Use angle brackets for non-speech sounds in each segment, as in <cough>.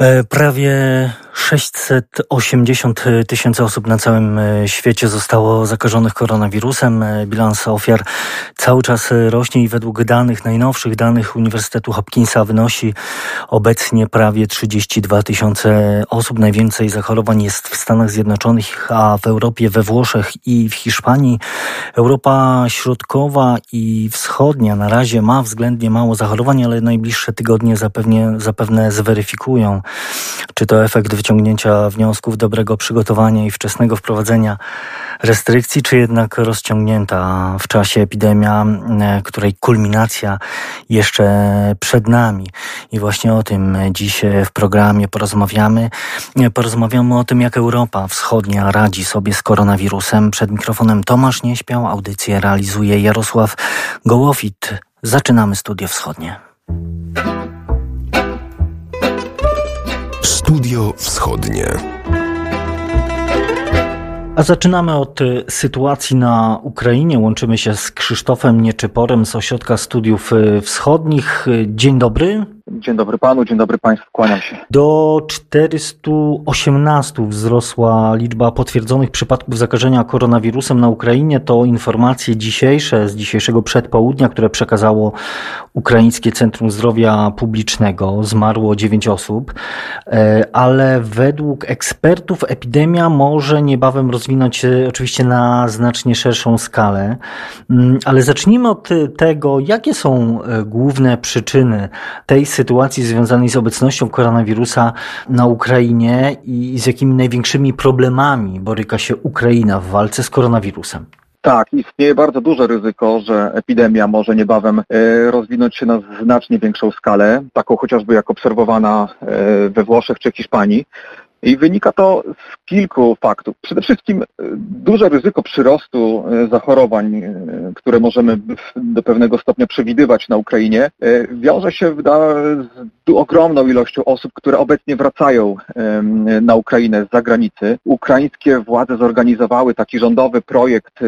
E, prawie 680 tysięcy osób na całym e, świecie zostało zakażonych koronawirusem. E, bilans ofiar cały czas rośnie i według danych, najnowszych danych Uniwersytetu Hopkinsa wynosi obecnie prawie 32 tysiące osób. Najwięcej zachorowań jest w Stanach Zjednoczonych, a w Europie, we Włoszech i w Hiszpanii. Europa Środkowa i Wschodnia na razie ma względnie mało zachorowań, ale najbliższe tygodnie zapewne, zapewne zweryfikują czy to efekt wyciągnięcia wniosków, dobrego przygotowania i wczesnego wprowadzenia restrykcji, czy jednak rozciągnięta w czasie epidemia, e, której kulminacja jeszcze przed nami. I właśnie o tym dziś w programie porozmawiamy. E, porozmawiamy o tym, jak Europa Wschodnia radzi sobie z koronawirusem. Przed mikrofonem Tomasz Nieśpiał, audycję realizuje Jarosław Gołowit. Zaczynamy Studio Wschodnie. Studio Wschodnie. A zaczynamy od y, sytuacji na Ukrainie. Łączymy się z Krzysztofem Nieczyporem z Ośrodka Studiów y, Wschodnich. Y, dzień dobry. Dzień dobry panu, dzień dobry państwu, kłaniam się. Do 418 wzrosła liczba potwierdzonych przypadków zakażenia koronawirusem na Ukrainie. To informacje dzisiejsze, z dzisiejszego przedpołudnia, które przekazało Ukraińskie Centrum Zdrowia Publicznego. Zmarło 9 osób, e, ale według ekspertów epidemia może niebawem rozwinąć się oczywiście na znacznie szerszą skalę. Mm, ale zacznijmy od tego, jakie są e, główne przyczyny tej sytuacji sytuacji związanej z obecnością koronawirusa na Ukrainie i z jakimi największymi problemami boryka się Ukraina w walce z koronawirusem? Tak, istnieje bardzo duże ryzyko, że epidemia może niebawem e, rozwinąć się na znacznie większą skalę, taką chociażby jak obserwowana e, we Włoszech czy Hiszpanii. I wynika to z kilku faktów. Przede wszystkim e, duże ryzyko przyrostu e, zachorowań, e, które możemy do pewnego stopnia przewidywać na Ukrainie, wiąże się z ogromną ilością osób, które obecnie wracają na Ukrainę z zagranicy. Ukraińskie władze zorganizowały taki rządowy projekt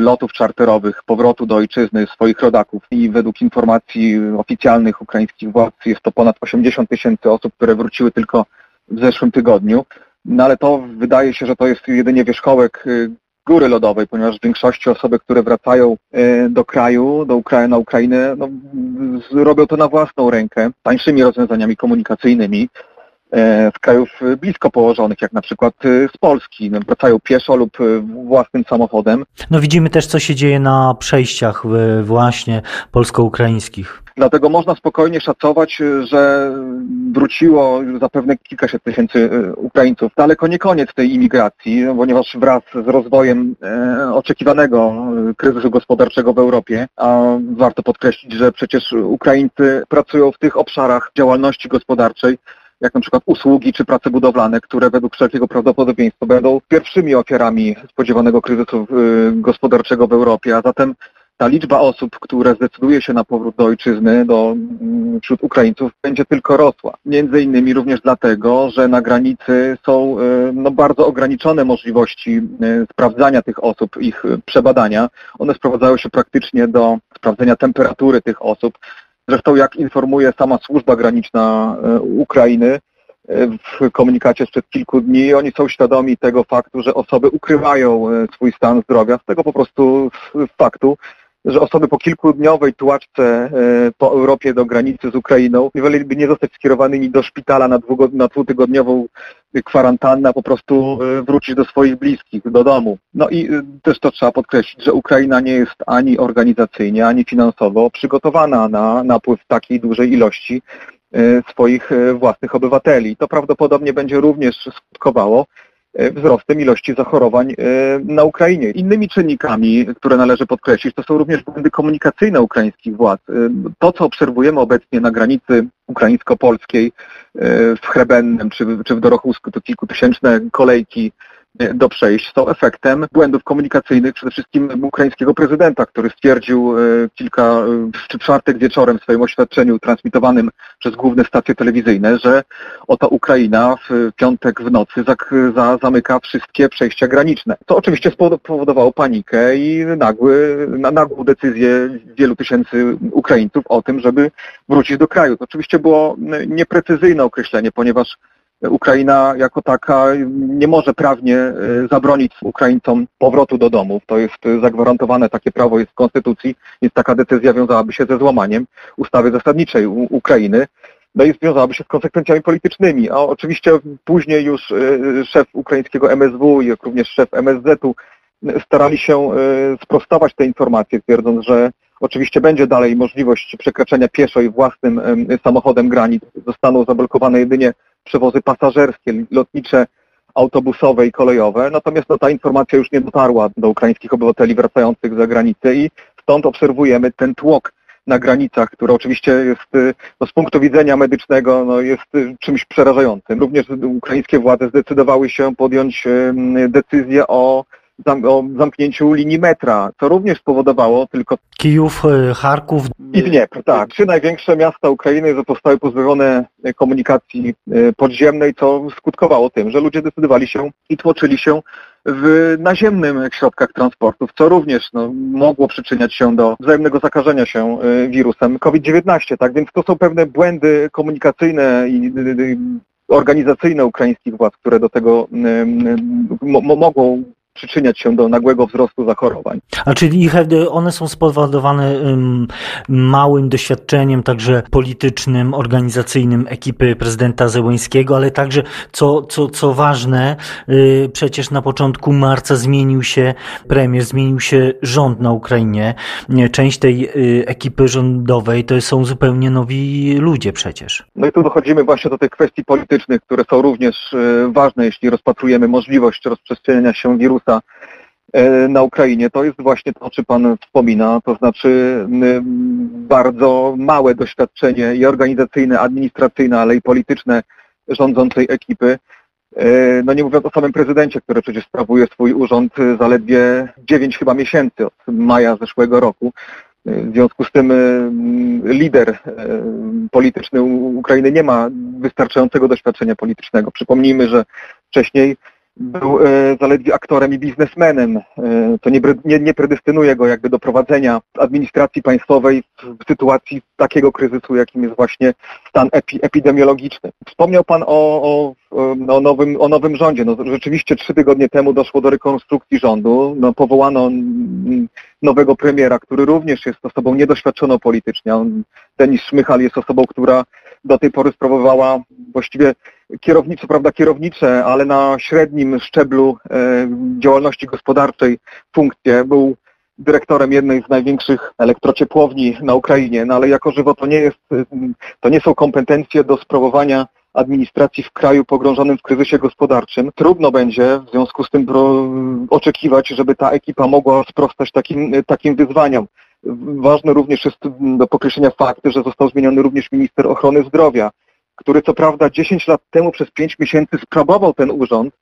lotów czarterowych, powrotu do ojczyzny swoich rodaków i według informacji oficjalnych ukraińskich władz jest to ponad 80 tysięcy osób, które wróciły tylko w zeszłym tygodniu. No ale to wydaje się, że to jest jedynie wierzchołek y, góry lodowej, ponieważ w większości osoby, które wracają y, do kraju, do Ukra na Ukrainę, no, robią to na własną rękę, tańszymi rozwiązaniami komunikacyjnymi z krajów blisko położonych, jak na przykład z Polski. No, wracają pieszo lub własnym samochodem. No widzimy też, co się dzieje na przejściach właśnie polsko-ukraińskich. Dlatego można spokojnie szacować, że wróciło zapewne kilkaset tysięcy Ukraińców. Daleko nie koniec tej imigracji, ponieważ wraz z rozwojem e, oczekiwanego kryzysu gospodarczego w Europie, a warto podkreślić, że przecież Ukraińcy pracują w tych obszarach działalności gospodarczej, jak na przykład usługi czy prace budowlane, które według wszelkiego prawdopodobieństwa będą pierwszymi ofiarami spodziewanego kryzysu gospodarczego w Europie, a zatem ta liczba osób, które zdecyduje się na powrót do ojczyzny, do, mm, wśród Ukraińców, będzie tylko rosła. Między innymi również dlatego, że na granicy są y, no, bardzo ograniczone możliwości y, sprawdzania tych osób, ich przebadania. One sprowadzają się praktycznie do sprawdzenia temperatury tych osób. Zresztą jak informuje sama służba graniczna y, Ukrainy, w komunikacie sprzed kilku dni. Oni są świadomi tego faktu, że osoby ukrywają swój stan zdrowia z tego po prostu faktu, że osoby po kilkudniowej tułaczce e, po Europie do granicy z Ukrainą woleliby nie zostać skierowanymi do szpitala na, na dwutygodniową kwarantannę, a po prostu e, wrócić do swoich bliskich, do domu. No i e, też to trzeba podkreślić, że Ukraina nie jest ani organizacyjnie, ani finansowo przygotowana na napływ takiej dużej ilości swoich własnych obywateli. To prawdopodobnie będzie również skutkowało E, wzrostem ilości zachorowań e, na Ukrainie. Innymi czynnikami, które należy podkreślić, to są również błędy komunikacyjne ukraińskich władz. E, to, co obserwujemy obecnie na granicy ukraińsko-polskiej w Chrebennem czy, czy w Dorochusku, to kilkutysięczne kolejki do przejść są efektem błędów komunikacyjnych przede wszystkim ukraińskiego prezydenta, który stwierdził e, kilka, e, czy czwartek wieczorem w swoim oświadczeniu transmitowanym przez główne stacje telewizyjne, że oto Ukraina w piątek w nocy za, za, zamyka wszystkie przejścia graniczne. To oczywiście spowodowało panikę i nagły, nagłą decyzję wielu tysięcy Ukraińców o tym, żeby wrócić do kraju. To oczywiście było nieprecyzyjne określenie, ponieważ Ukraina jako taka nie może prawnie e, zabronić Ukraińcom powrotu do domów. To jest zagwarantowane, takie prawo jest w Konstytucji, więc taka decyzja wiązałaby się ze złamaniem ustawy zasadniczej Ukrainy no i związałaby się z konsekwencjami politycznymi. A oczywiście później już e, szef ukraińskiego MSW, jak również szef MSZ-u starali się sprostować te informacje, twierdząc, że Oczywiście będzie dalej możliwość przekraczania pieszo i własnym samochodem granic. Zostaną zablokowane jedynie przewozy pasażerskie, lotnicze, autobusowe i kolejowe. Natomiast no, ta informacja już nie dotarła do ukraińskich obywateli wracających za granicę i stąd obserwujemy ten tłok na granicach, który oczywiście jest no, z punktu widzenia medycznego no, jest czymś przerażającym. Również ukraińskie władze zdecydowały się podjąć decyzję o o zamknięciu linii metra, co również spowodowało tylko... Kijów, e, Charków... I Dniepr, tak. Trzy największe miasta Ukrainy zostały pozbawione komunikacji e, podziemnej, co skutkowało tym, że ludzie decydowali się i tłoczyli się w naziemnych środkach transportów, co również no, mogło przyczyniać się do wzajemnego zakażenia się e, wirusem COVID-19. Tak więc to są pewne błędy komunikacyjne i organizacyjne ukraińskich władz, które do tego mogą przyczyniać się do nagłego wzrostu zachorowań. A czyli ich, one są spowodowane małym doświadczeniem także politycznym, organizacyjnym ekipy prezydenta Zełęńskiego, ale także, co, co, co ważne, y, przecież na początku marca zmienił się premier, zmienił się rząd na Ukrainie. Część tej y, ekipy rządowej to są zupełnie nowi ludzie przecież. No i tu dochodzimy właśnie do tych kwestii politycznych, które są również y, ważne, jeśli rozpatrujemy możliwość rozprzestrzeniania się wirusa E, na Ukrainie, to jest właśnie to, o czym Pan wspomina, to znaczy bardzo małe doświadczenie i organizacyjne, administracyjne, ale i polityczne rządzącej ekipy. E, no nie mówiąc o samym prezydencie, który przecież sprawuje swój urząd zaledwie 9 chyba miesięcy od maja zeszłego roku. E, w związku z tym lider polityczny Ukrainy nie ma wystarczającego doświadczenia politycznego. Przypomnijmy, że wcześniej był e, zaledwie aktorem i biznesmenem. E, to nie, nie, nie predestynuje go jakby do prowadzenia administracji państwowej w sytuacji takiego kryzysu, jakim jest właśnie stan epi, epidemiologiczny. Wspomniał Pan o, o, o, nowym, o nowym rządzie. No, rzeczywiście trzy tygodnie temu doszło do rekonstrukcji rządu. No, powołano nowego premiera, który również jest osobą niedoświadczoną politycznie. Denis Szmychal jest osobą, która do tej pory sprawowała właściwie kierownicze, prawda, kierownicze, ale na średnim szczeblu e, działalności gospodarczej funkcje. Był dyrektorem jednej z największych elektrociepłowni na Ukrainie, no ale jako żywo to nie jest, to nie są kompetencje do sprawowania administracji w kraju pogrążonym w kryzysie gospodarczym. Trudno będzie w związku z tym oczekiwać, żeby ta ekipa mogła sprostać takim, takim wyzwaniom. Ważny również jest do podkreślenia fakt, że został zmieniony również minister ochrony zdrowia, który co prawda 10 lat temu przez 5 miesięcy sprawował ten urząd,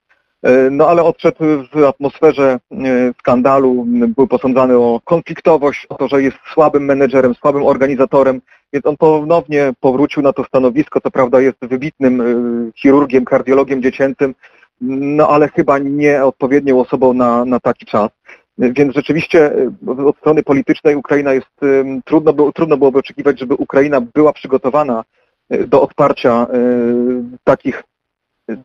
e, no ale odszedł w atmosferze e, skandalu, był posądzany o konfliktowość, o to, że jest słabym menedżerem, słabym organizatorem, więc on ponownie powrócił na to stanowisko, co prawda jest wybitnym e, chirurgiem, kardiologiem dziecięcym, no ale chyba nie odpowiednią osobą na, na taki czas. Więc rzeczywiście od strony politycznej Ukraina jest, trudno, trudno byłoby oczekiwać, żeby Ukraina była przygotowana do odparcia e, takich,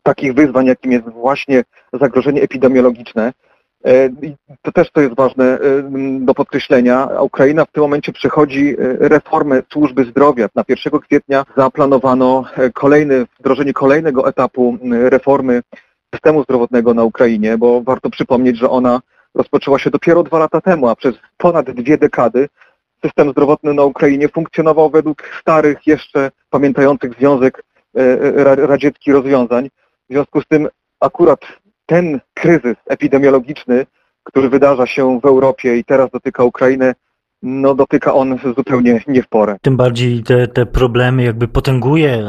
takich wyzwań, jakim jest właśnie zagrożenie epidemiologiczne. E, to też to jest ważne e, do podkreślenia. Ukraina w tym momencie przechodzi reformę służby zdrowia. Na 1 kwietnia zaplanowano kolejny, wdrożenie kolejnego etapu reformy systemu zdrowotnego na Ukrainie, bo warto przypomnieć, że ona rozpoczęła się dopiero dwa lata temu, a przez ponad dwie dekady system zdrowotny na Ukrainie funkcjonował według starych, jeszcze pamiętających Związek e, e, Radziecki rozwiązań. W związku z tym akurat ten kryzys epidemiologiczny, który wydarza się w Europie i teraz dotyka Ukrainę, no dotyka on zupełnie nie w porę. Tym bardziej te, te problemy jakby potęguje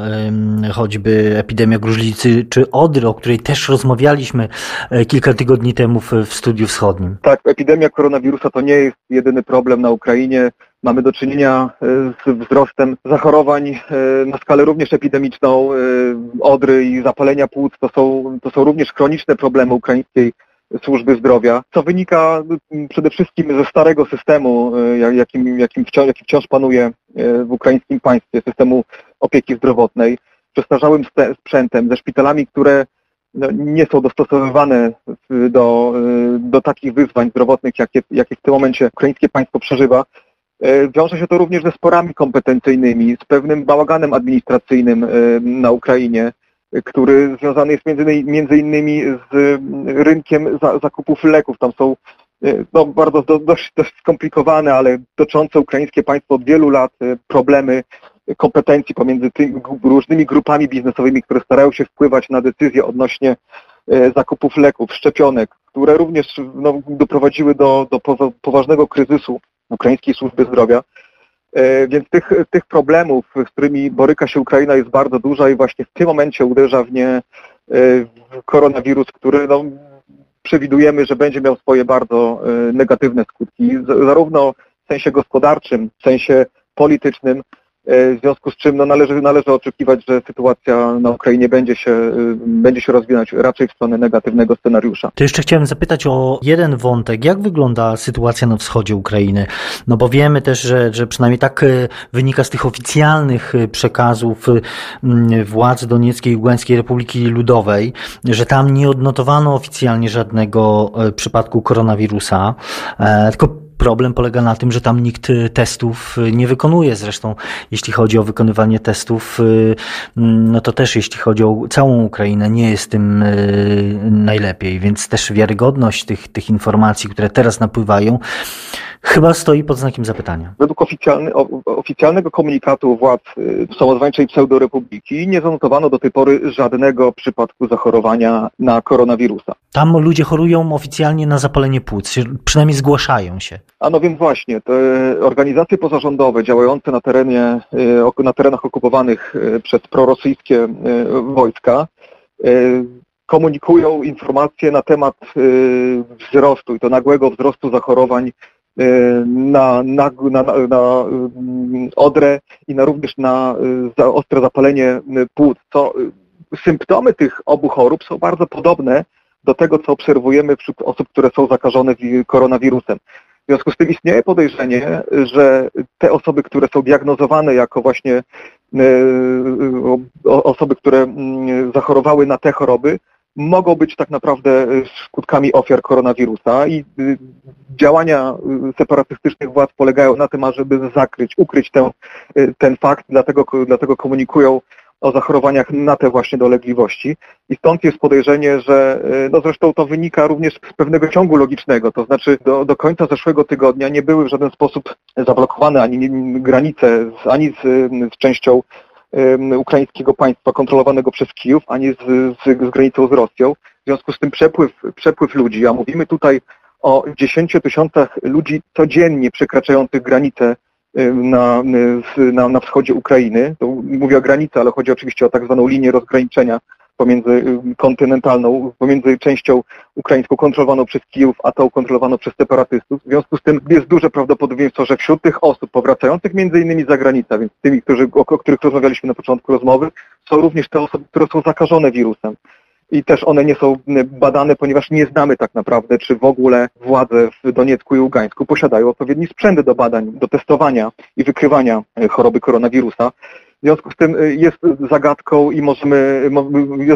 choćby epidemia gruźlicy czy odry, o której też rozmawialiśmy e, kilka tygodni temu w, studiu wschodnim. Tak, epidemia koronawirusa to nie jest jedyny problem na Ukrainie. Mamy do czynienia e, z wzrostem zachorowań e, na skalę również epidemiczną. Odry i zapalenia płuc to są, to są również chroniczne problemy ukraińskiej służby zdrowia, co wynika mm, przede wszystkim ze starego systemu, y, jakim, jakim, wciąż, jaki wciąż panuje y, w ukraińskim państwie, systemu opieki zdrowotnej. przestarzałym sprzętem, ze szpitalami, które no, nie są dostosowywane do, do takich wyzwań zdrowotnych, jakie, jakie w tym momencie ukraińskie państwo przeżywa. Wiąże się to również ze sporami kompetencyjnymi, z pewnym bałaganem administracyjnym na Ukrainie, który związany jest między, między innymi z rynkiem zakupów leków. Tam są no, bardzo dość, dość skomplikowane, ale dotyczące ukraińskie państwo od wielu lat problemy kompetencji pomiędzy tymi różnymi grupami biznesowymi, które starają się wpływać na decyzje odnośnie e, zakupów leków, szczepionek, które również no, doprowadziły do, do poważnego kryzysu ukraińskiej służby zdrowia. E, więc tych, tych problemów, z którymi boryka się Ukraina jest bardzo duża i właśnie w tym momencie uderza w nie e, koronawirus, który no, przewidujemy, że będzie miał swoje bardzo negatywne skutki, zarówno w sensie gospodarczym, w sensie politycznym, E, w związku z czym no, należy, należy oczekiwać, że sytuacja na Ukrainie będzie się, e, będzie się rozwijać raczej w stronę negatywnego scenariusza. To jeszcze chciałem zapytać o jeden wątek. Jak wygląda sytuacja na wschodzie Ukrainy? No bo wiemy też, że, że przynajmniej tak e, wynika z tych oficjalnych przekazów władz Donieckiej i Ługańskiej Republiki Ludowej, że tam nie odnotowano oficjalnie żadnego przypadku koronawirusa, tylko Problem polega na tym, że tam nikt y, testów y, nie wykonuje. Zresztą, jeśli chodzi o wykonywanie testów, y, mm, no to też jeśli chodzi o całą Ukrainę, nie jest tym najlepiej, więc też wiarygodność tych, tych informacji, które teraz napływają, chyba stoi pod znakiem zapytania. Według oficjalny, oficjalnego komunikatu władz samozwańczej pseudorepubliki nie zanotowano do tej pory żadnego przypadku zachorowania na koronawirusa. Tam ludzie chorują oficjalnie na zapalenie płuc, przynajmniej zgłaszają się. A no więc właśnie, te organizacje pozarządowe działające na, terenie, y, na terenach okupowanych y, przez prorosyjskie wojska komunikują informacje na temat wzrostu i to nagłego wzrostu zachorowań na, na, na, na mm, odrę i na również na ostre zapalenie płuc. Y, symptomy tych obu chorób są bardzo podobne do tego, co obserwujemy wśród osób, które są zakażone koronawirusem. W związku z tym istnieje podejrzenie, że te osoby, które są diagnozowane jako właśnie y, osoby, które mm, zachorowały na te choroby, mogą być tak naprawdę skutkami ofiar koronawirusa i działania y, separatystycznych władz polegają na tym, ażeby zakryć, ukryć ten, y, ten fakt, dlatego, dlatego komunikują o zachorowaniach na te właśnie dolegliwości. I stąd jest podejrzenie, że y, no zresztą to wynika również z pewnego ciągu logicznego, to znaczy do, do końca zeszłego tygodnia nie były w żaden sposób zablokowane ani granice ani z, z częścią ukraińskiego państwa kontrolowanego przez Kijów, ani z, z, z granicą z Rosją. W związku z tym przepływ, przepływ ludzi, a mówimy tutaj o 10 tysiącach ludzi codziennie przekraczających granicę na, y, na, na wschodzie Ukrainy. Mówię o granicy, ale chodzi oczywiście o tak zwaną linię rozgraniczenia pomiędzy y, kontynentalną, pomiędzy częścią ukraińską kontrolowaną przez Kijów, a tą kontrolowaną przez separatystów. W związku z tym jest duże prawdopodobieństwo, że wśród tych osób powracających między innymi z zagranicy, więc tymi, którzy, o których rozmawialiśmy na początku rozmowy, są również te osoby, które są zakażone wirusem i też one nie są badane, ponieważ nie znamy tak naprawdę, czy w ogóle władze w Doniecku i Ługańsku posiadają odpowiedni sprzęt do badań, do testowania i wykrywania e, choroby koronawirusa. W związku z tym e, jest zagadką i możemy,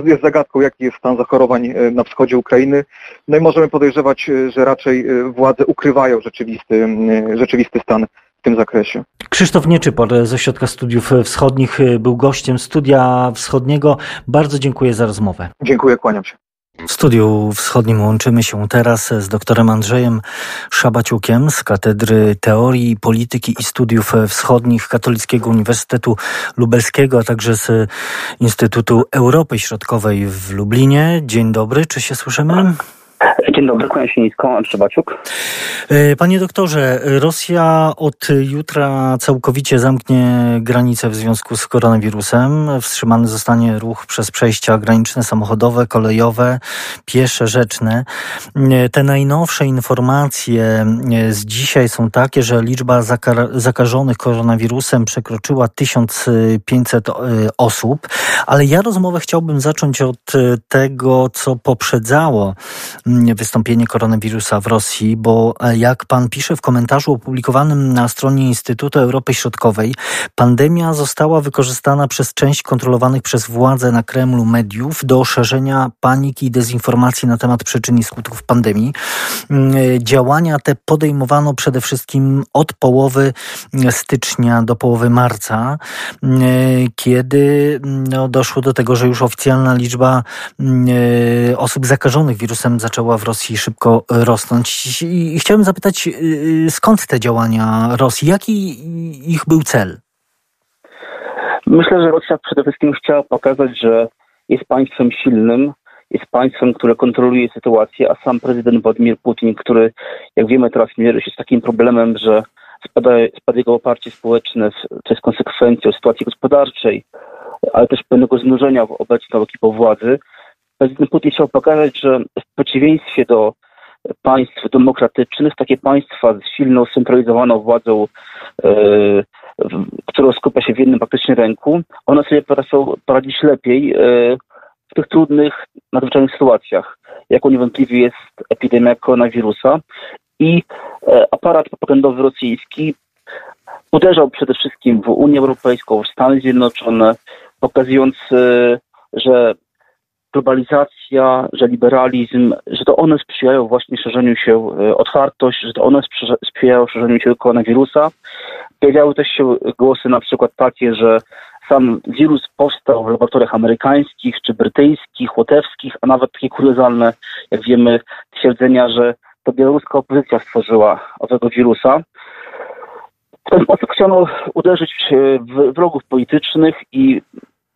jest, zagadką, jaki jest stan zachorowań e, na wschodzie Ukrainy. No i możemy podejrzewać, że raczej władze ukrywają rzeczywisty, rzeczywisty stan w tym zakresie. Krzysztof Nieczypor z Ośrodka Studiów Wschodnich był gościem Studia Wschodniego. Bardzo dziękuję za rozmowę. Dziękuję, kłaniam się. W studiu wschodnim łączymy się teraz z doktorem Andrzejem Szabaciukiem z Katedry Teorii, Polityki i Studiów Wschodnich Katolickiego Uniwersytetu Lubelskiego, a także z Instytutu Europy Środkowej w Lublinie. Dzień dobry, czy się słyszymy? Dzień dobry, kłaniam się nisko, Trzebaciuk. E, panie doktorze, Rosja od jutra całkowicie zamknie granice w związku z koronawirusem. Wstrzymany zostanie ruch przez przejścia graniczne, samochodowe, kolejowe, piesze, rzeczne. E, te najnowsze informacje e, z dzisiaj są takie, że liczba zakażonych koronawirusem przekroczyła 1500 osób, ale ja rozmowę chciałbym zacząć od tego, co poprzedzało wystąpienie koronawirusa w Rosji, bo e, jak pan pisze w komentarzu opublikowanym na stronie Instytutu Europy Środkowej, pandemia została wykorzystana przez część kontrolowanych przez władze na Kremlu mediów do szerzenia paniki i dezinformacji na temat przyczyn i skutków pandemii. Mm, działania te podejmowano przede wszystkim od połowy stycznia do połowy marca, mm, kiedy no, doszło do tego, że już oficjalna liczba e, osób zakażonych wirusem zaczęła w Rosji szybko rosnąć. I chciałem zapytać, y, y, skąd te działania Rosji? Jaki ich był cel? Myślę, że Rosja przede wszystkim chciała pokazać, że jest państwem silnym, jest państwem, które kontroluje sytuację, a sam prezydent Władimir Putin, który, jak wiemy teraz, mierzy się z takim problemem, że spada, spada jego oparcie społeczne, co jest konsekwencją sytuacji gospodarczej, ale też pewnego znużenia obecną ekipą władzy. Prezydent Putin chciał pokazać, że w przeciwieństwie do państw demokratycznych, takie państwa z silną, scentralizowaną władzą, yy, która skupia się w jednym praktycznie ręku, one sobie potrafią poradzić lepiej yy, w tych trudnych, nadzwyczajnych sytuacjach, jaką niewątpliwie jest epidemia koronawirusa. I e, aparat propagandowy rosyjski uderzał przede wszystkim w Unię Europejską, w Stany Zjednoczone, pokazując, e, że globalizacja, że liberalizm, że to one sprzyjają właśnie szerzeniu się e, otwartość, że to one sprzyjają szerzeniu się koronawirusa. Pojawiały też się głosy na przykład takie, że sam wirus powstał w laboratoriach amerykańskich czy brytyjskich, łotewskich, a nawet takie kuriozalne, jak wiemy, twierdzenia, że to białoruska opozycja stworzyła owego wirusa. W ten sposób chciano uderzyć w wrogów politycznych i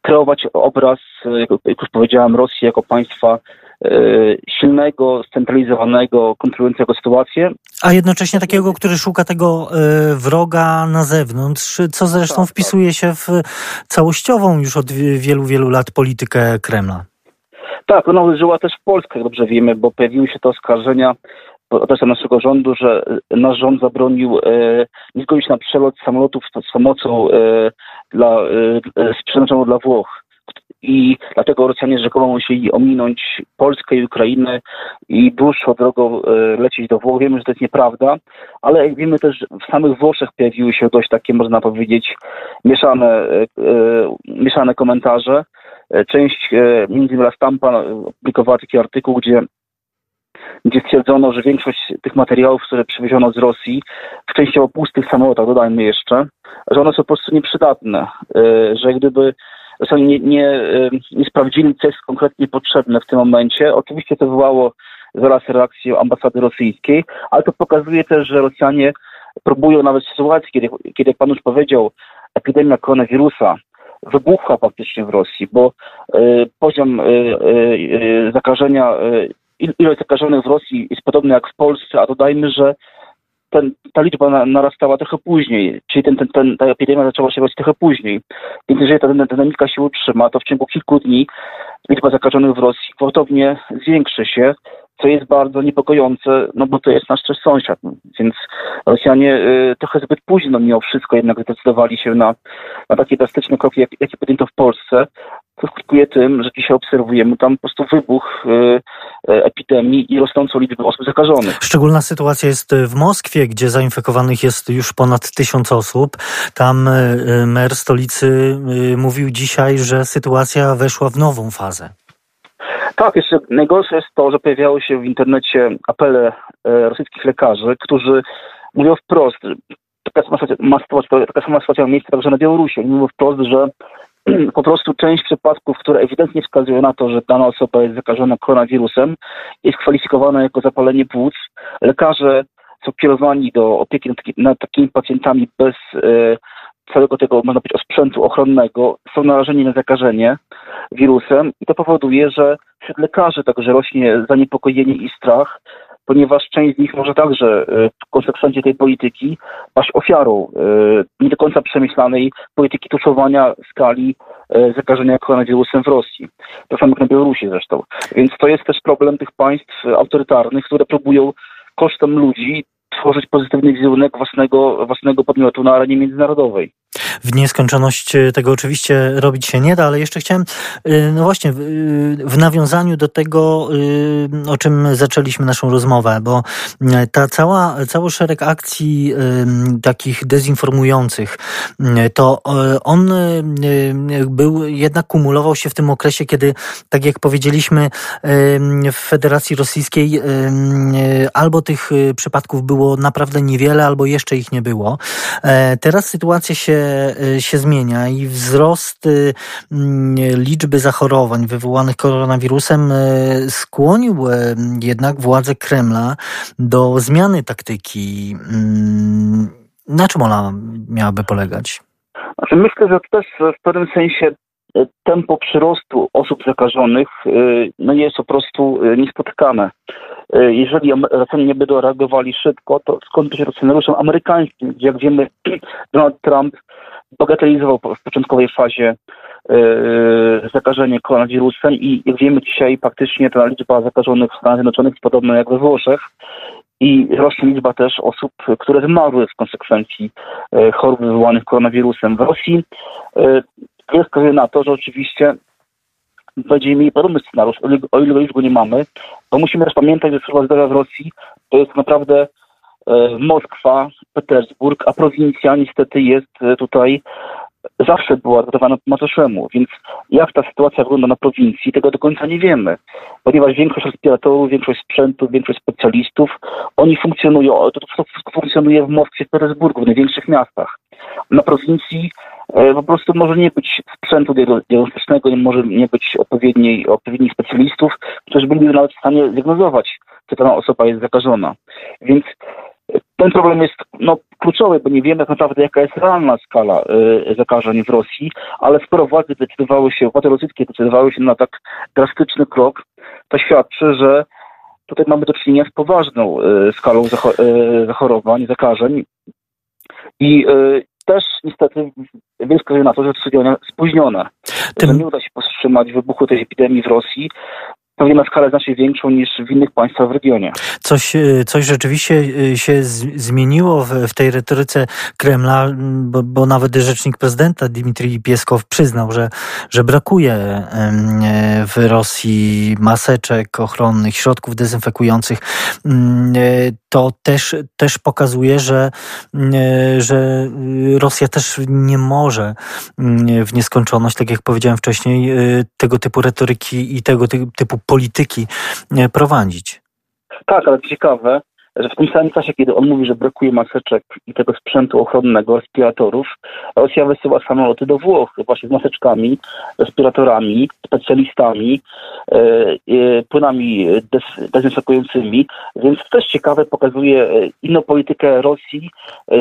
kreować obraz, jak już powiedziałem, Rosji jako państwa e, silnego, scentralizowanego, kontrolującego sytuację. A jednocześnie takiego, który szuka tego e, wroga na zewnątrz, co zresztą tak, wpisuje tak. się w całościową już od wielu, wielu lat politykę Kremla. Tak, ona uderzyła też w Polskę, jak dobrze wiemy, bo pojawiły się te oskarżenia adresem naszego rządu, że nasz rząd zabronił e, nie zgodzić na przelot samolotów z pomocą e, dla, e, przeznaczoną dla Włoch. I dlatego Rosjanie rzekomo musieli ominąć Polskę i Ukrainę i dłuższą drogą e, lecieć do Włoch. Wiemy, że to jest nieprawda, ale wiemy też, w samych Włoszech pojawiły się dość takie, można powiedzieć, mieszane, e, e, mieszane komentarze. Część, między innymi Stampa opublikowała taki artykuł, gdzie gdzie stwierdzono, że większość tych materiałów, które przywieziono z Rosji, w częściowo pustych samolotach, dodajmy jeszcze, że one są po prostu nieprzydatne, e, że gdyby nie, nie, e, nie sprawdzili, co jest konkretnie potrzebne w tym momencie, oczywiście to wywołało zaraz reakcję ambasady rosyjskiej, ale to pokazuje też, że Rosjanie próbują nawet w sytuacji, kiedy, kiedy pan już powiedział, epidemia koronawirusa wybuchła faktycznie w Rosji, bo y, poziom y, y, zakażenia ilość zakażonych w Rosji jest podobna jak w Polsce, a dodajmy, że ten, ta liczba narastała trochę później, czyli ten, ten, ten, ta epidemia zaczęła się robić trochę później. Więc jeżeli ta dynamika się utrzyma, to w ciągu kilku dni liczba zakażonych w Rosji gwałtownie zwiększy się, co jest bardzo niepokojące, no bo to jest nasz też sąsiad. Więc Rosjanie y, trochę zbyt późno mimo wszystko jednak zdecydowali się na, na takie drastyczne kroki, jak, jakie podjęto w Polsce, co skutkuje tym, że dzisiaj obserwujemy tam po prostu wybuch y, y, epidemii i rosnącą liczbę osób zakażonych. Szczególna sytuacja jest w Moskwie, gdzie zainfekowanych jest już ponad tysiąc osób. Tam mer stolicy mówił dzisiaj, że sytuacja weszła w nową fazę. Tak, jeszcze najgorsze jest to, że pojawiały się w internecie apele rosyjskich lekarzy, którzy mówią wprost, taka sama sytuacja, taka sama sytuacja ma miejsce także na Białorusi. Oni mówią wprost, że <clears throat> po prostu część przypadków, które ewidentnie wskazują na to, że dana osoba jest zakażona koronawirusem, jest kwalifikowana jako zapalenie płuc. Lekarze są kierowani do opieki nad, nad takimi pacjentami bez e, całego tego, można powiedzieć, sprzętu ochronnego, są narażeni na zakażenie wirusem i to powoduje, że wśród lekarzy także rośnie zaniepokojenie i strach, ponieważ część z nich może także e, w konsekwencji tej polityki paść ofiarą e, nie do końca przemyślanej polityki tuszowania skali e, zakażenia koronawirusem w Rosji. To samo jak na Białorusi zresztą. Więc to jest też problem tych państw autorytarnych, które próbują kosztem ludzi tworzyć pozytywny wizerunek własnego, własnego podmiotu na arenie międzynarodowej. W nieskończoność tego oczywiście robić się nie da, ale jeszcze chciałem, no właśnie, w nawiązaniu do tego, o czym zaczęliśmy naszą rozmowę, bo ta cała, cały szereg akcji takich dezinformujących, to on był, jednak kumulował się w tym okresie, kiedy, tak jak powiedzieliśmy, w Federacji Rosyjskiej albo tych przypadków było naprawdę niewiele, albo jeszcze ich nie było. E, teraz sytuacja się, e, się zmienia i wzrost liczby zachorowań wywołanych koronawirusem e, skłonił jednak władze Kremla do zmiany taktyki. Na czym ona miałaby polegać? Znaczy myślę, że to też w pewnym sensie tempo przyrostu osób zakażonych no jest po prostu niespotykane. Jeżeli Rosjanie nie będą reagowali szybko, to skąd się scenariuszem amerykańskim, gdzie jak wiemy <clears throat> Donald Trump bagatelizował w początkowej fazie yy, zakażenie koronawirusem i jak wiemy dzisiaj faktycznie ta liczba zakażonych w Stanach Zjednoczonych jest podobna jak we Włoszech i rośnie liczba też osób, które zmarły w konsekwencji chorób wywołanych koronawirusem. W Rosji jest na to, że oczywiście będziemy mieli podobny scenariusz, o ile już go nie mamy, to musimy też pamiętać, że zdrowia w Rosji to jest naprawdę e, Moskwa, Petersburg, a prowincja niestety jest e, tutaj zawsze była dodawana po macoszemu, więc jak ta sytuacja wygląda na prowincji, tego do końca nie wiemy, ponieważ większość respiratorów, większość sprzętu, większość specjalistów, oni funkcjonują, to wszystko funkcjonuje w Moskwie, w Petersburgu, w największych miastach. Na prowincji E, po prostu może nie być sprzętu diagnostycznego, nie może nie być odpowiedniej, odpowiednich specjalistów, którzy byliby nawet w stanie diagnozować, czy dana osoba jest zakażona. Więc ten problem jest no, kluczowy, bo nie wiemy tak naprawdę, jaka jest realna skala y, zakażeń w Rosji, ale skoro władze decydowały się, władze rosyjskie decydowały się na tak drastyczny krok, to świadczy, że tutaj mamy do czynienia z poważną y, skalą y, zachorowań, zakażeń. I też niestety wiele wskazuje na to, że są spóźnione. Tym... Że nie uda się powstrzymać wybuchu tej epidemii w Rosji, pewnie na skalę znacznie większą niż w innych państwach w regionie. Coś, e, coś rzeczywiście e, się zmieniło w, w tej retoryce Kremla, bo, bo, nawet rzecznik prezydenta Dmitrij Pieskow przyznał, że, że brakuje e, w Rosji maseczek ochronnych, środków dezynfekujących. To też, też pokazuje, że, że Rosja też nie może w nieskończoność, tak jak powiedziałem wcześniej, tego typu retoryki i tego typu polityki e, prowadzić. Tak, ale ciekawe, że w tym samym czasie, kiedy on mówi, że brakuje maseczek i tego sprzętu ochronnego, respiratorów, Rosja wysyła samoloty do Włoch właśnie z maseczkami, respiratorami, specjalistami, e, e, płynami dezynfekującymi, więc to też ciekawe, pokazuje e, inną politykę Rosji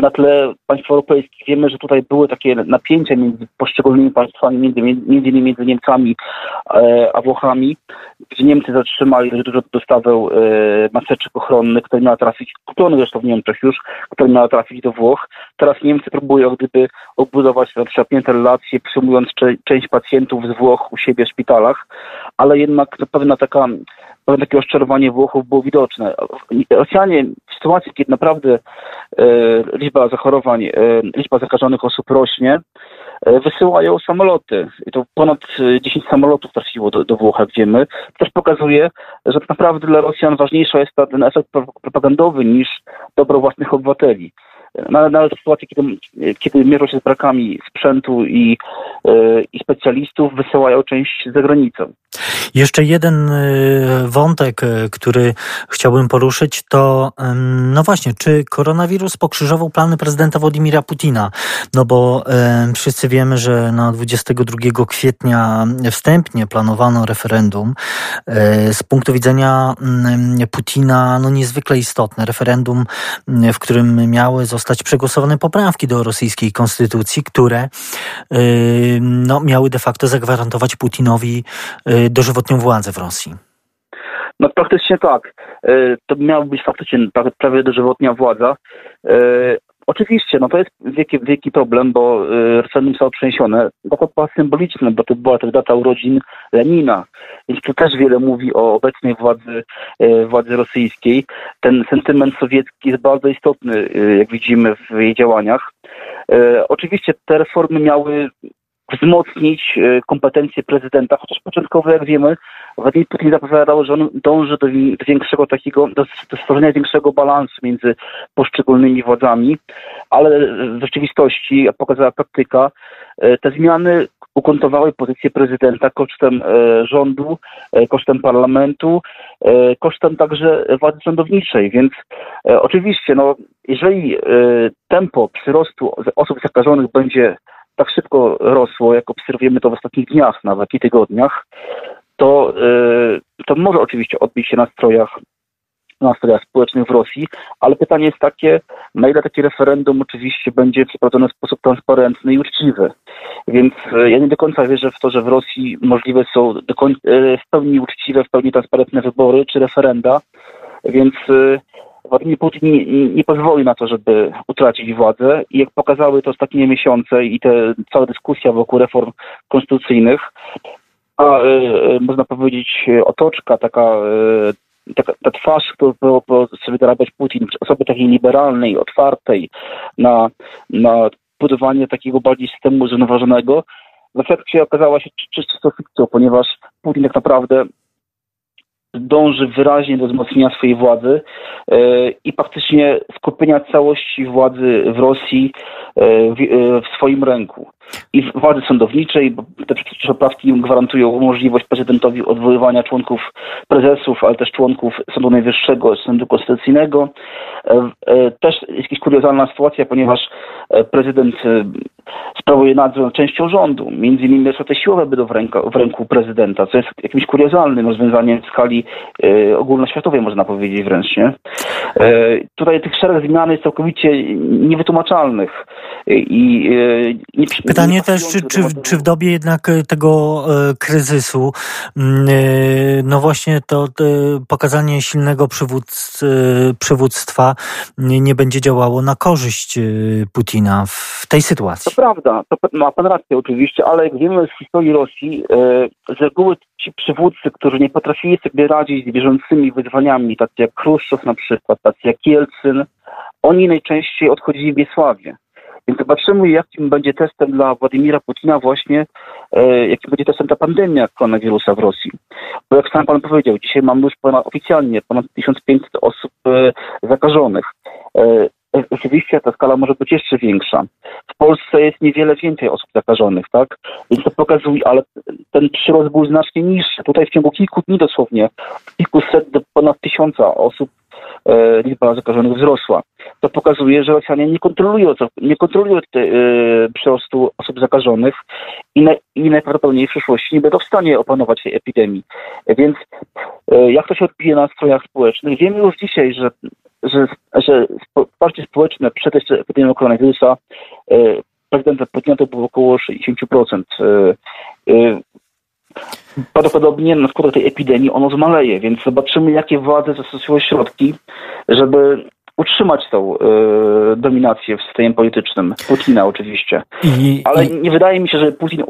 na tle państw europejskich. Wiemy, że tutaj były takie napięcia między poszczególnymi państwami, między, między innymi między Niemcami a Włochami, gdzie Niemcy zatrzymali dużo dostawę maseczek ochronnych, które miała trafić, kupionych zresztą w Niemczech już, które miała trafić do Włoch. Teraz Niemcy próbują gdyby obudować napięte relacje, przyjmując część pacjentów z Włoch u siebie w szpitalach, ale jednak pewna taka pewne takie rozczarowanie Włochów było widoczne. Rosjanie w sytuacji, kiedy naprawdę e, liczba zachorowań, e, liczba zakażonych osób rośnie, wysyłają samoloty. I to ponad 10 e, samolotów trafiło do, do Włoch, jak wiemy. To też pokazuje, że tak naprawdę dla Rosjan ważniejszy jest ten efekt propagandowy niż dobro własnych obywateli. Nawet, nawet w sytuacji, kiedy, kiedy mierzą się z brakami sprzętu i, e, i specjalistów, wysyłają część za granicę. Jeszcze jeden y, wątek, y, który chciałbym poruszyć, to no właśnie, czy koronawirus pokrzyżował plany prezydenta Władimira Putina? No bo wszyscy wiemy, że na 22 kwietnia wstępnie planowano referendum. E, z punktu widzenia Putina, no niezwykle istotne. Referendum, w którym miały zostać przegłosowane poprawki do rosyjskiej konstytucji, które no, miały de facto zagwarantować Putinowi y, dożywotnią władzę w Rosji? No praktycznie tak. E, to miała być faktycznie prawie dożywotnia władza. E, oczywiście, no to jest wielki, wielki problem, bo e, referendum zostało przeniesione. To była symboliczne, bo to była też data urodzin Lenina, więc to też wiele mówi o obecnej władzy, władzy rosyjskiej. Ten sentyment sowiecki jest bardzo istotny, jak widzimy w jej działaniach. Oczywiście te reformy miały wzmocnić kompetencje prezydenta, chociaż początkowo, jak wiemy, Władimir Putin zapowiadał, że on dąży do, większego takiego, do, stworzenia większego balansu między poszczególnymi władzami, ale w rzeczywistości, jak pokazała praktyka, te zmiany ugruntowały pozycję prezydenta kosztem e, rządu, e, kosztem parlamentu, e, kosztem także władzy sądowniczej. Więc oczywiście, no, jeżeli tempo przyrostu osób zakażonych będzie tak szybko rosło, jak obserwujemy to w ostatnich dniach, nawet i tygodniach, to, to może oczywiście odbić się na strojach nastrojach społecznych w Rosji, ale pytanie jest takie, na ile takie referendum oczywiście będzie przeprowadzone w sposób transparentny i uczciwy. Więc e, ja nie do końca wierzę w to, że w Rosji możliwe są e, w pełni uczciwe, w pełni transparentne wybory czy referenda, więc Władimir Putin nie, nie, pozwoli na to, żeby utracić władzę. I jak pokazały to ostatnie miesiące i te cała dyskusja wokół reform konstytucyjnych, a można powiedzieć otoczka taka ta, ta twarz, którą sobie dorabiać Putin, osoby takiej liberalnej, otwartej na, na budowanie takiego bardziej systemu zrównoważonego, w efekcie okazała się czystą fikcją, ponieważ Putin tak naprawdę dąży wyraźnie do wzmocnienia swojej władzy e, i praktycznie skupienia całości władzy w Rosji e, e, w swoim ręku. I władzy sądowniczej, bo te poprawki gwarantują możliwość prezydentowi odwoływania członków prezesów, ale też członków Sądu Najwyższego, Sądu Konstytucyjnego. Też jest jakaś kuriozalna sytuacja, ponieważ prezydent sprawuje nadzór nad częścią rządu. Między innymi resorty siłowe będą w ręku, w ręku prezydenta, co jest jakimś kuriozalnym rozwiązaniem w skali e, ogólnoświatowej, można powiedzieć wręcz. Nie? E, tutaj tych szereg zmian jest całkowicie niewytłumaczalnych. I, e, nie, Pytanie nie też, czy, czy, czy w dobie jednak e, tego e, kryzysu, mm, e, no właśnie to, to pokazanie silnego przywódz, przywództwa nie, nie będzie działało na korzyść Putina w tej sytuacji. To prawda, to ma pan rację oczywiście, ale jak wiemy z historii Rosji, z reguły ci przywódcy, którzy nie potrafili sobie radzić z bieżącymi wyzwaniami, tacy jak Chruszczow na przykład, tacy jak Jelcyn, oni najczęściej odchodzili w niesławie. Więc zobaczymy, jakim będzie testem dla Władimira Putina właśnie, e, jakim będzie testem ta pandemia koronawirusa w Rosji. Bo jak sam pan powiedział, dzisiaj mamy już ponad, oficjalnie ponad 1500 osób e, zakażonych. E, oczywiście ta skala może być jeszcze większa. W Polsce jest niewiele więcej osób zakażonych, tak? Więc to pokazuje, ale ten przyrost był znacznie niższy. Tutaj w ciągu kilku dni dosłownie kilkuset do ponad tysiąca osób e, liczba zakażonych wzrosła. To pokazuje, że Rosjanie nie kontrolują, nie kontrolują te, e, przyrostu osób zakażonych i, na, i najprawdopodobniej w przyszłości nie będą w stanie opanować tej epidemii. Więc e, jak to się odbije na strojach społecznych? Wiemy już dzisiaj, że że, że partie społeczne przed jeszcze epidemią koronawirusa e, prezydenta Putina to było około 60%. E, e, prawdopodobnie na skutek tej epidemii ono zmaleje, więc zobaczymy, jakie władze zastosują środki, żeby utrzymać tą y, dominację w systemie politycznym. Putina oczywiście. I, Ale i... nie wydaje mi się, że Putin y,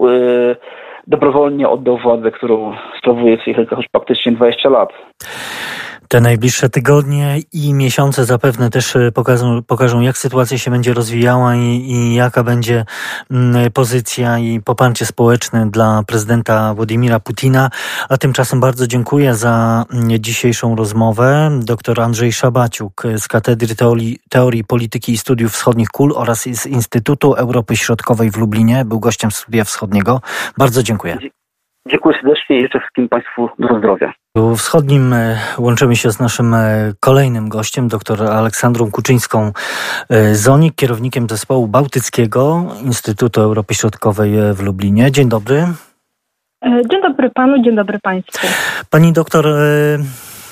dobrowolnie oddał władzę, którą sprawuje w już praktycznie 20 lat. Te najbliższe tygodnie i miesiące zapewne też e, pokażą, pokażą jak sytuacja się będzie rozwijała i, i jaka będzie mm, pozycja i poparcie społeczne dla prezydenta Władimira Putina. A tymczasem bardzo dziękuję za mm, dzisiejszą rozmowę. Dr Andrzej Szabaciuk z Katedry Teorii, Teorii Polityki i Studiów Wschodnich KUL oraz z Instytutu Europy Środkowej w Lublinie był gościem Studia Wschodniego. Bardzo dziękuję. Dziękuję serdecznie i życzę wszystkim Państwu dużo zdrowia. W wschodnim e, łączymy się z naszym e, kolejnym gościem, dr Aleksandrą Kuczyńską e, Zonik, kierownikiem zespołu Bałtyckiego Instytutu Europy Środkowej w Lublinie. Dzień dobry. Dzień dobry panu, dzień dobry państwu. Pani doktor,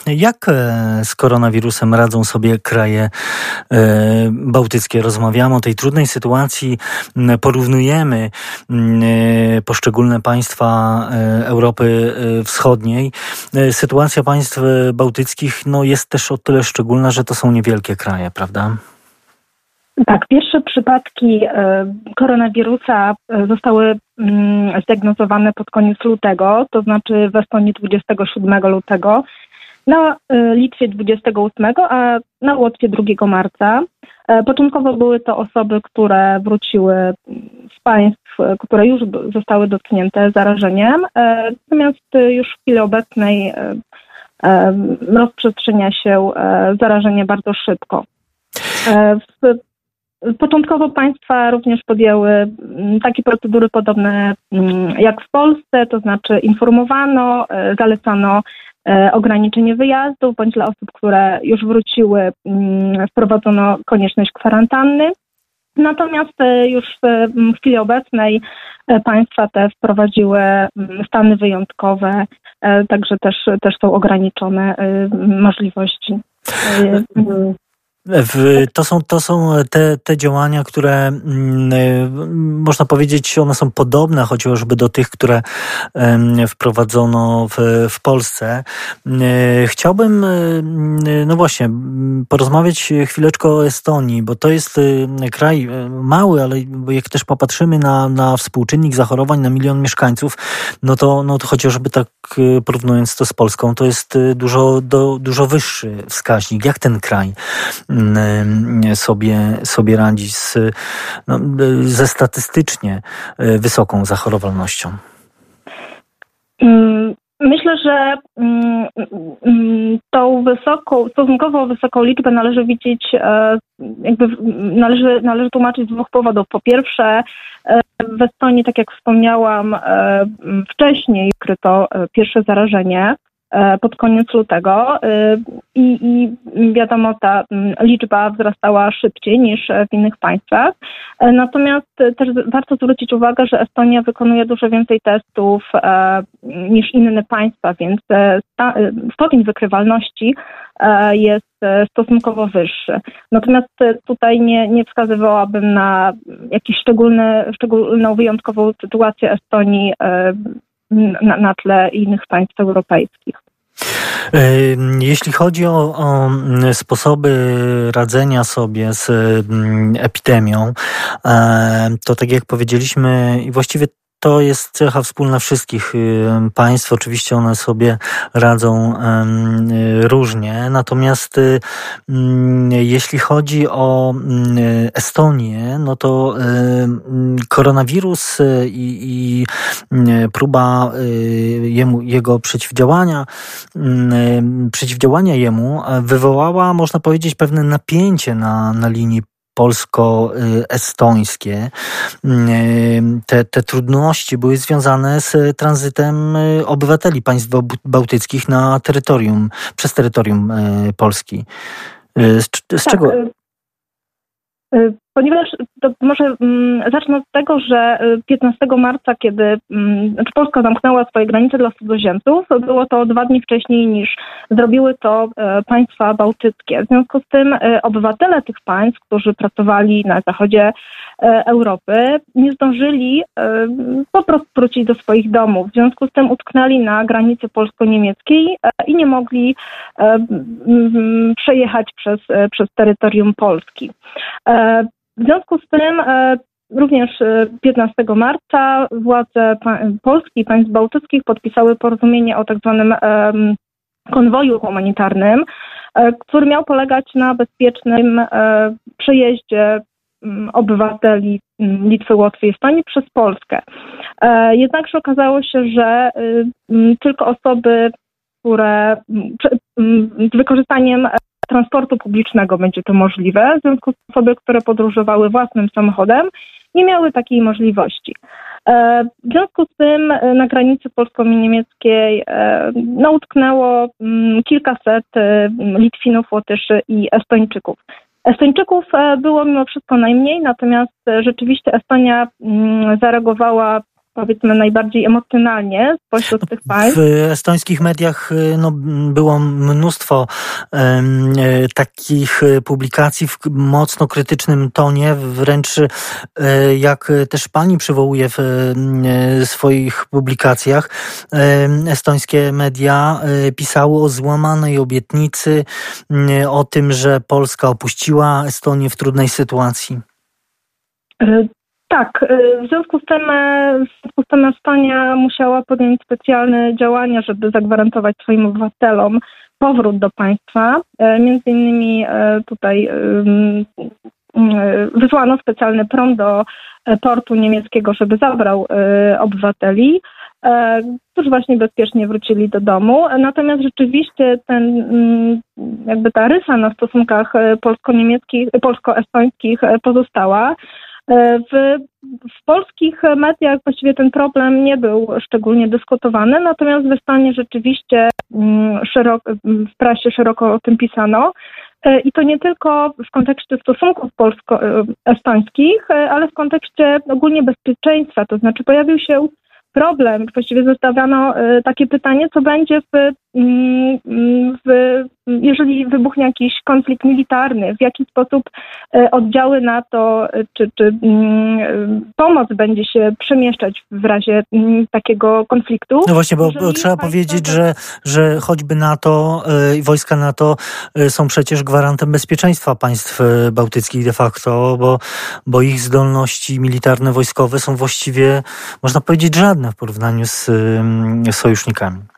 jak e, z koronawirusem radzą sobie kraje e, bałtyckie? Rozmawiamy o tej trudnej sytuacji, porównujemy e, poszczególne państwa Europy Wschodniej. Sytuacja państw bałtyckich no, jest też o tyle szczególna, że to są niewielkie kraje, prawda? Tak, pierwsze przypadki koronawirusa zostały zdiagnozowane pod koniec lutego, to znaczy w Estonii 27 lutego na y, Litwie 28, a na Łotwie 2 marca. Początkowo były to osoby, które wróciły z państw, które już zostały dotknięte zarażeniem, natomiast już w chwili obecnej rozprzestrzenia się zarażenie bardzo szybko. Początkowo państwa również podjęły takie procedury podobne jak w Polsce, to znaczy informowano, e, zalecano e, ograniczenie wyjazdów, bądź dla osób, które już wróciły, mm, wprowadzono konieczność kwarantanny. Natomiast e, już w chwili obecnej państwa te wprowadziły stany wyjątkowe, także też, też są ograniczone możliwości to są, to są te, te działania, które mm, y, można powiedzieć, one są podobne chociażby do tych, które wprowadzono w, w Polsce. Y, chciałbym, y, no właśnie, porozmawiać chwileczkę o Estonii, bo to jest kraj mały, ale jak też popatrzymy na, na współczynnik zachorowań na milion mieszkańców, no to, no to chociażby tak porównując to z Polską, to jest dużo, do, dużo wyższy wskaźnik. Jak ten kraj sobie, sobie radzi z, no, ze statystycznie e, wysoką zachorowalnością? Mm, myślę, że mm, tą wysoką, stosunkowo wysoką liczbę należy widzieć, e, jakby należy, należy tłumaczyć z dwóch powodów. Po pierwsze, e, w Estonii, tak jak wspomniałam, wcześniej wykryto pierwsze zarażenie E, pod koniec lutego e, i, i wiadomo, ta liczba wzrastała szybciej niż w innych państwach. E, natomiast też warto zwrócić uwagę, że Estonia wykonuje dużo więcej testów niż inne państwa, więc stopień wykrywalności jest stosunkowo wyższy. Natomiast tutaj nie, nie wskazywałabym na jakąś szczególną, wyjątkową sytuację Estonii na, na tle innych państw europejskich. Jeśli chodzi o, o, sposoby radzenia sobie z epidemią, to tak jak powiedzieliśmy, i właściwie to jest cecha wspólna wszystkich y, państw. Oczywiście one sobie radzą y, różnie. Natomiast y, mm, jeśli chodzi o Estonię, no to koronawirus i, i próba jemu, jego przeciwdziałania, przeciwdziałania jemu wywołała, można powiedzieć, pewne napięcie na, na linii polsko-estońskie. Te, te trudności były związane z tranzytem obywateli państw bałtyckich na terytorium, przez terytorium e, Polski. Z, z tak, czego? Ponieważ to może mm, zacznę od tego, że 15 marca, kiedy mm, znaczy Polska zamknęła swoje granice dla cudzoziemców, było to dwa dni wcześniej niż zrobiły to e, państwa bałtyckie. W związku z tym e, obywatele tych państw, którzy pracowali na zachodzie e, Europy, nie zdążyli po prostu wrócić do swoich domów. W związku z tym utknęli na granicy polsko-niemieckiej i nie mogli przejechać przez, przez terytorium Polski. W związku z tym e, również 15 e, marca władze Polski i państw bałtyckich podpisały porozumienie o tak zwanym konwoju humanitarnym, e, który miał polegać na bezpiecznym przejeździe obywateli Litwy, Łotwy i Estonii przez Polskę. Jednakże okazało się, że tylko osoby, które wykorzystaniem transportu publicznego będzie to możliwe. W związku z osoby, które podróżowały własnym samochodem, nie miały takiej możliwości. E, w związku z tym e, na granicy polsko-niemieckiej e, no, utknęło mm, kilkaset Litwinów, Łotyszy i Estończyków. Estończyków było mimo wszystko najmniej, natomiast rzeczywiście Estonia mm, zareagowała powiedzmy najbardziej emocjonalnie spośród tych państw. W estońskich mediach y, no, było mnóstwo um, takich publikacji w mocno krytycznym tonie, wręcz e, jak też pani przywołuje w swoich publikacjach, estońskie media pisały o złamanej obietnicy, o tym, że Polska opuściła Estonię w trudnej sytuacji. Tak, y, w związku z tym, y, w związku z tym Estonia musiała podjąć specjalne działania, żeby zagwarantować swoim obywatelom powrót do państwa. Między innymi tutaj wysłano specjalny prom do portu niemieckiego, żeby zabrał obywateli którzy właśnie bezpiecznie wrócili do domu. Natomiast rzeczywiście ten, mm, jakby ta rysa na stosunkach polsko-niemieckich, polsko-estońskich pozostała. E, w, w polskich mediach właściwie ten problem nie był szczególnie dyskutowany, natomiast w Estonie rzeczywiście mm, szeroko, w prasie szeroko o tym pisano. E, I to nie tylko w kontekście stosunków polsko-estońskich, e, ale w kontekście ogólnie bezpieczeństwa. To znaczy pojawił się problem. Właściwie zostawiano takie pytanie, co będzie w w, jeżeli wybuchnie jakiś konflikt militarny, w jaki sposób e, oddziały NATO czy, czy mm, pomoc będzie się przemieszczać w razie mm, takiego konfliktu. No właśnie, bo, trzeba powiedzieć, że, że choćby NATO e, i wojska NATO e, są przecież gwarantem bezpieczeństwa państw bałtyckich de facto, bo, bo ich zdolności militarne, wojskowe są właściwie, można powiedzieć, żadne w porównaniu z sojusznikami.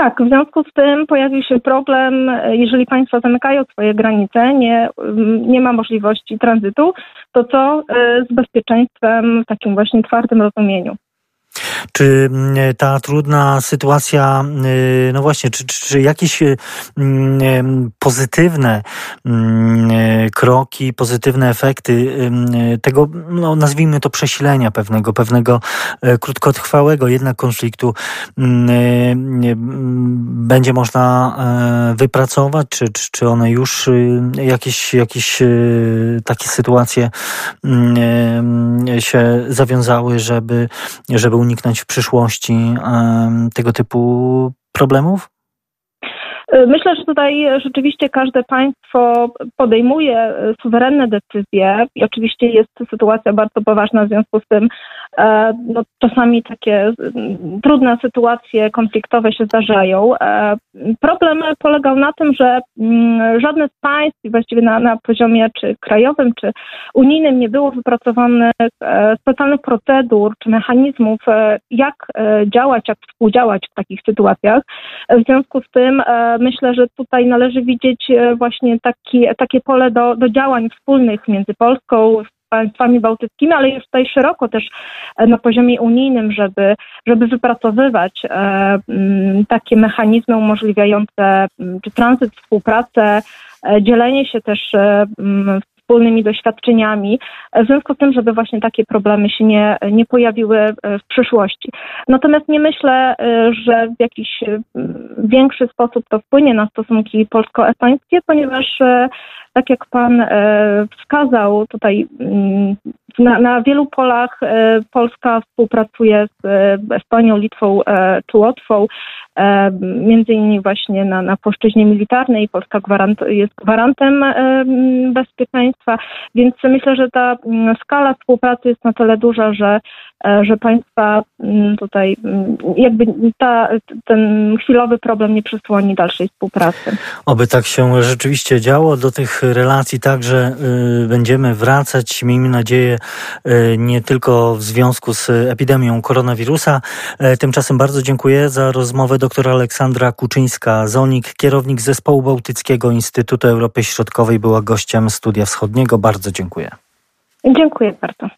Tak, w związku z tym pojawił się problem, jeżeli państwa zamykają swoje granice, nie, nie ma możliwości tranzytu, to co e, z bezpieczeństwem w takim właśnie twardym rozumieniu? Czy mm, ta trudna sytuacja, y, no właśnie, czy, czy, czy jakieś y, mm, pozytywne mm, kroki, pozytywne efekty tego, no nazwijmy to przesilenia pewnego, pewnego e, krótkotrwałego jednak konfliktu będzie można e, wypracować, czy, czy, czy one już y, jakieś, jakieś takie sytuacje się zawiązały, żeby, żeby uniknąć w przyszłości tego typu problemów? Myślę, że tutaj rzeczywiście każde państwo podejmuje suwerenne decyzje i oczywiście jest sytuacja bardzo poważna w związku z tym e, no, czasami takie trudne sytuacje konfliktowe się zdarzają. E, problem polegał na tym, że żadne z państw właściwie na, na poziomie czy krajowym, czy unijnym nie było wypracowanych e, specjalnych procedur czy mechanizmów, jak działać, jak współdziałać w takich sytuacjach. W związku z tym myślę, że tutaj należy widzieć e, właśnie taki, takie pole do, do działań wspólnych między Polską, państwami bałtyckimi, ale już tutaj szeroko też e, na poziomie unijnym, żeby, żeby wypracowywać e, takie mechanizmy umożliwiające czy tranzyt, współpracę, dzielenie się też wspólnymi doświadczeniami, w związku z tym, żeby właśnie takie problemy się nie, nie pojawiły e, w przyszłości. Natomiast nie myślę, e, że w jakiś e, większy sposób to wpłynie na stosunki polsko-estońskie, ponieważ tak jak Pan wskazał, tutaj mm, na, na wielu polach Polska współpracuje z Estonią, Litwą czy Łotwą. E, między innymi właśnie na, na płaszczyźnie militarnej. Polska gwarant, jest gwarantem e, bezpieczeństwa, więc myślę, że ta skala współpracy jest na tyle duża, że E, że państwa mm, tutaj mm, jakby ta, ten chwilowy problem nie przysłoni dalszej współpracy. Oby tak się rzeczywiście działo. Do tych relacji także y, będziemy wracać. Miejmy nadzieję y, nie tylko w związku z epidemią koronawirusa. E, tymczasem bardzo dziękuję za rozmowę dr Aleksandra Kuczyńska-Zonik, kierownik Zespołu Bałtyckiego Instytutu Europy Środkowej, była gościem Studia Wschodniego. Bardzo dziękuję. Dziękuję bardzo.